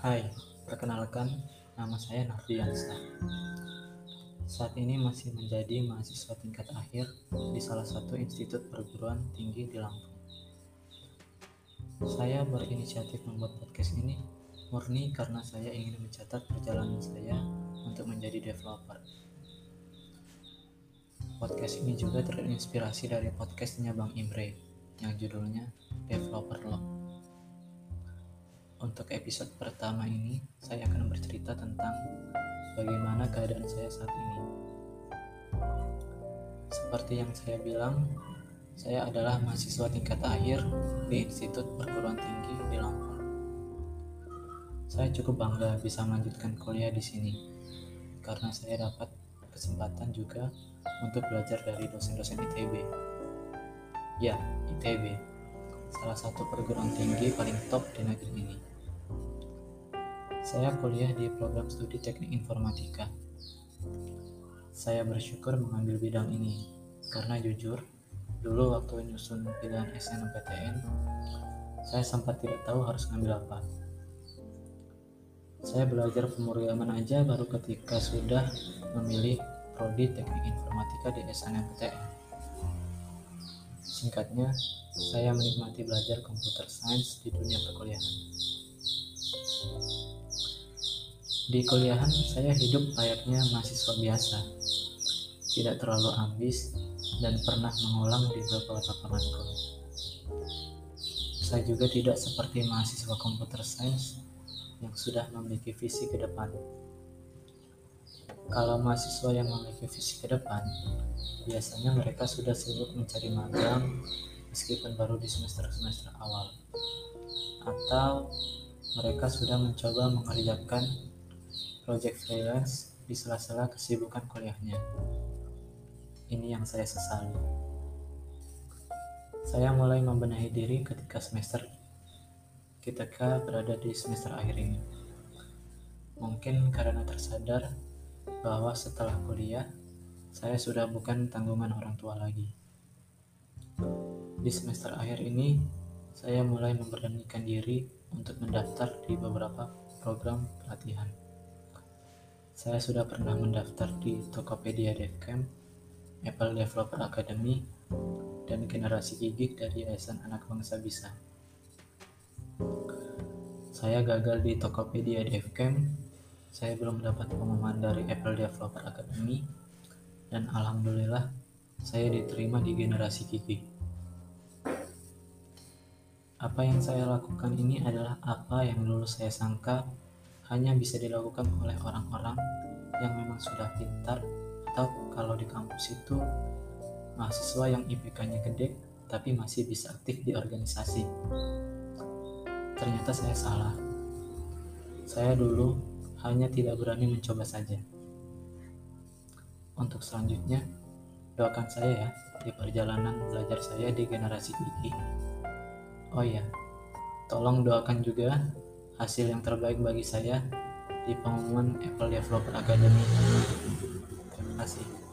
Hai, perkenalkan nama saya Nafriansa. Saat ini masih menjadi mahasiswa tingkat akhir di salah satu institut perguruan tinggi di Lampung. Saya berinisiatif membuat podcast ini murni karena saya ingin mencatat perjalanan saya untuk menjadi developer. Podcast ini juga terinspirasi dari podcastnya Bang Imre yang judulnya Developer Law. Untuk episode pertama ini, saya akan bercerita tentang bagaimana keadaan saya saat ini. Seperti yang saya bilang, saya adalah mahasiswa tingkat akhir di Institut Perguruan Tinggi di Lampung. Saya cukup bangga bisa melanjutkan kuliah di sini karena saya dapat kesempatan juga untuk belajar dari dosen-dosen ITB. Ya, ITB, salah satu perguruan tinggi paling top di negeri ini. Saya kuliah di program studi teknik informatika. Saya bersyukur mengambil bidang ini karena jujur, dulu waktu nyusun pilihan SNMPTN, saya sempat tidak tahu harus ngambil apa. Saya belajar pemrograman aja baru ketika sudah memilih prodi teknik informatika di SNMPTN. Singkatnya, saya menikmati belajar computer science di dunia perkuliahan. Di kuliahan saya hidup layaknya mahasiswa biasa, tidak terlalu ambis dan pernah mengulang di beberapa temanku. Saya juga tidak seperti mahasiswa computer science yang sudah memiliki visi ke depan. Kalau mahasiswa yang memiliki visi ke depan, biasanya mereka sudah sibuk mencari magang meskipun baru di semester-semester awal. Atau mereka sudah mencoba mengerjakan project freelance di sela-sela kesibukan kuliahnya. Ini yang saya sesali. Saya mulai membenahi diri ketika semester ketika berada di semester akhir ini. Mungkin karena tersadar bahwa setelah kuliah, saya sudah bukan tanggungan orang tua lagi. Di semester akhir ini, saya mulai memberanikan diri untuk mendaftar di beberapa program pelatihan. Saya sudah pernah mendaftar di Tokopedia DevCamp, Apple Developer Academy, dan generasi gigih dari Yayasan Anak Bangsa Bisa. Saya gagal di Tokopedia DevCamp, saya belum mendapat pengumuman dari Apple Developer Academy, dan alhamdulillah saya diterima di generasi gigih. Apa yang saya lakukan ini adalah apa yang dulu saya sangka hanya bisa dilakukan oleh orang-orang yang memang sudah pintar atau kalau di kampus itu mahasiswa yang IPK-nya gede tapi masih bisa aktif di organisasi. Ternyata saya salah. Saya dulu hanya tidak berani mencoba saja. Untuk selanjutnya, doakan saya ya di perjalanan belajar saya di generasi gigi. Oh ya, tolong doakan juga hasil yang terbaik bagi saya di pengumuman Apple Developer Academy. Terima kasih.